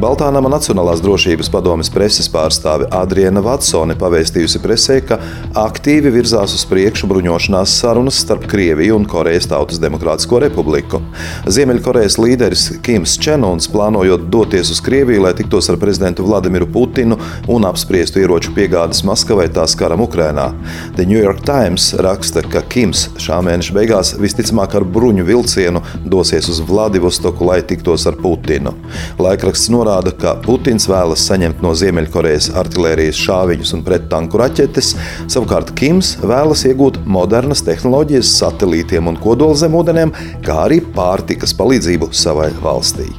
Baltānama Nacionālās drošības padomes preses pārstāve Adriana Vatsone pavēstījusi presē, ka aktīvi virzās uz priekšu bruņošanās sarunas starp Krieviju un Korejas Tautas Demokrātisko republiku. Ziemeļkorejas līderis Kims Čenons plānojot doties uz Krieviju, lai tiktos ar prezidentu Vladimiru Putinu un apspriestu ieroču piegādes Maskavai tās karam Ukrainā. The New York Times raksta, ka Kims šā mēneša beigās visticamāk ar bruņu vilcienu dosies uz Vladivostoku, lai tiktos ar Putinu. Laikraksts norāda, norāda, ka Putins vēlas saņemt no Ziemeļkorejas artērijas šāviņus un prettanku raķetes, savukārt Kims vēlas iegūt modernas tehnoloģijas satelītiem un kodolzemūdenēm, kā arī pārtikas palīdzību savai valstī.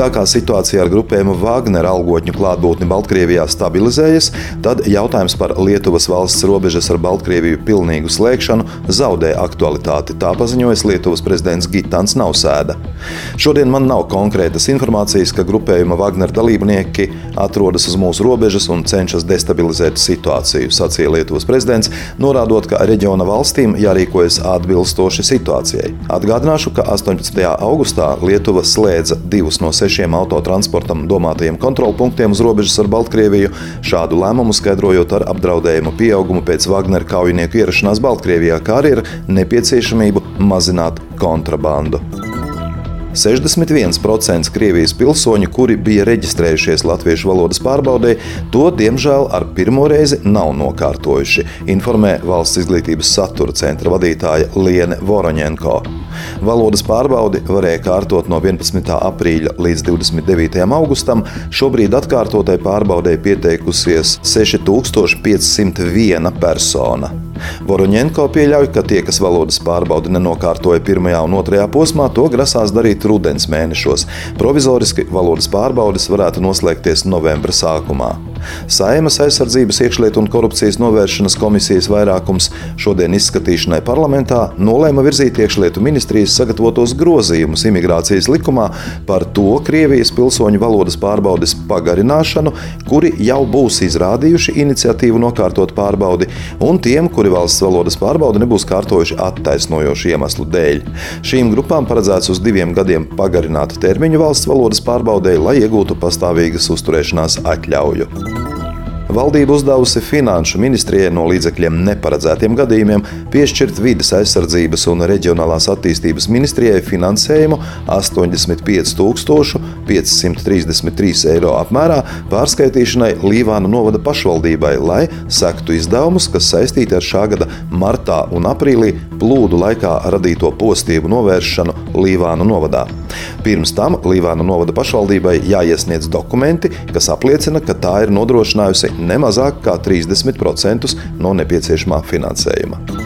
Tā kā situācija ar grupējumu Wagner algotņu klātbūtni Baltkrievijā stabilizējas, tad jautājums par Lietuvas valsts robežas ar Baltkrieviju pilnīgu slēgšanu zaudē aktualitāti. Tā paziņojas Lietuvas prezidents Gitāns Nausēda. Šodien man nav konkrētas informācijas, ka grupējuma Wagner dalībnieki atrodas uz mūsu robežas un cenšas destabilizēt situāciju, sacīja Lietuvas prezidents, norādot, ka reģiona valstīm jārīkojas atbilstoši situācijai. Atgādināšu, ka 18. augustā Lietuva slēdza divus no sešiem sešiem autotransportam domātajiem kontrolpunktiem uz robežas ar Baltkrieviju, šādu lēmumu skaidrojot ar apdraudējumu pieaugumu pēc Wagner kaujinieku ierašanās Baltkrievijā, kā arī ar nepieciešamību mazināt kontrabandu. 61% Krievijas pilsoņu, kuri bija reģistrējušies latviešu valodas pārbaudē, to diemžēl ar pirmo reizi nav nokārtojuši, informē Valsts izglītības satura centra vadītāja Liene Voroņenko. Valodas pārbaudi varēja kārtot no 11. aprīļa līdz 29. augustam. Šobrīd atkārtotai pārbaudē pieteikusies 6501 persona. Voroņenko pieļauj, ka tie, kas valodas pārbaudi nenokārtoja pirmajā un otrajā posmā, to grasās darīt rudens mēnešos. Provizoriski valodas pārbaudes varētu noslēgties novembra sākumā. Saimas aizsardzības, iekšlietu un korupcijas novēršanas komisijas vairākums šodien izskatīšanai parlamentā nolēma virzīt iekšlietu ministrijas sagatavotos grozījumus imigrācijas likumā par to Krievijas pilsoņu valodas pārbaudes pagarināšanu, kuri jau būs izrādījuši iniciatīvu nokārtot pārbaudi, un tiem, kuri valsts valodas pārbaudi nebūs kārtojuši attaisnojošu iemeslu dēļ. Šīm grupām paredzēts uz diviem gadiem pagarināt termiņu valsts valodas pārbaudēji, lai iegūtu pastāvīgas uzturēšanās atļauju. Valdība uzdevusi Finanšu ministrijai no līdzekļiem neparedzētiem gadījumiem piešķirt vidas aizsardzības un reģionālās attīstības ministrijai finansējumu 85,533 eiro apmērā pārskaitīšanai Līvāna novada pašvaldībai, lai sektu izdevumus, kas saistīti ar šā gada martā un aprīlī plūdu laikā radīto postību novēršanu Līvānu novadā. Pirms tam Līvāna novada pašvaldībai jāiesniedz dokumenti, kas apliecina, ka tā ir nodrošinājusi ne mazāk kā 30% no nepieciešamā finansējuma.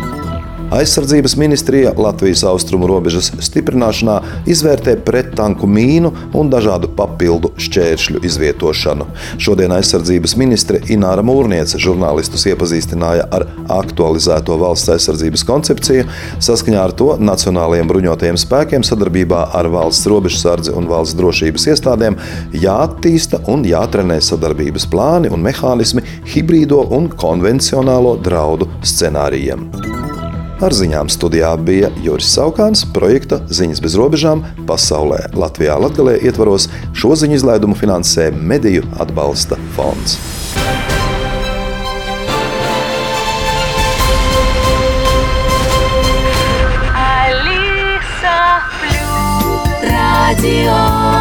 Aizsardzības ministrija Latvijas austrumu robežas stiprināšanā izvērtē prettanku mīnu un dažādu papildu šķēršļu izvietošanu. Šodien aizsardzības ministre Ināra Mūrniece žurnālistus iepazīstināja ar aktualizēto valsts aizsardzības koncepciju. Saskaņā ar to Nacionālajiem bruņotajiem spēkiem sadarbībā ar valsts robežsardzi un valsts drošības iestādēm jāattīsta un jātrenē sadarbības plāni un mehānismi hibrīdo un konvencionālo draudu scenārijiem. Ar ziņām studijā bija Juris Saukāns, projekta Ziņas bez robežām pasaulē. Latvijā Latgalē ietvaros šo ziņu izlaidumu finansē Mediju atbalsta fonds. Radio Alisa Plus.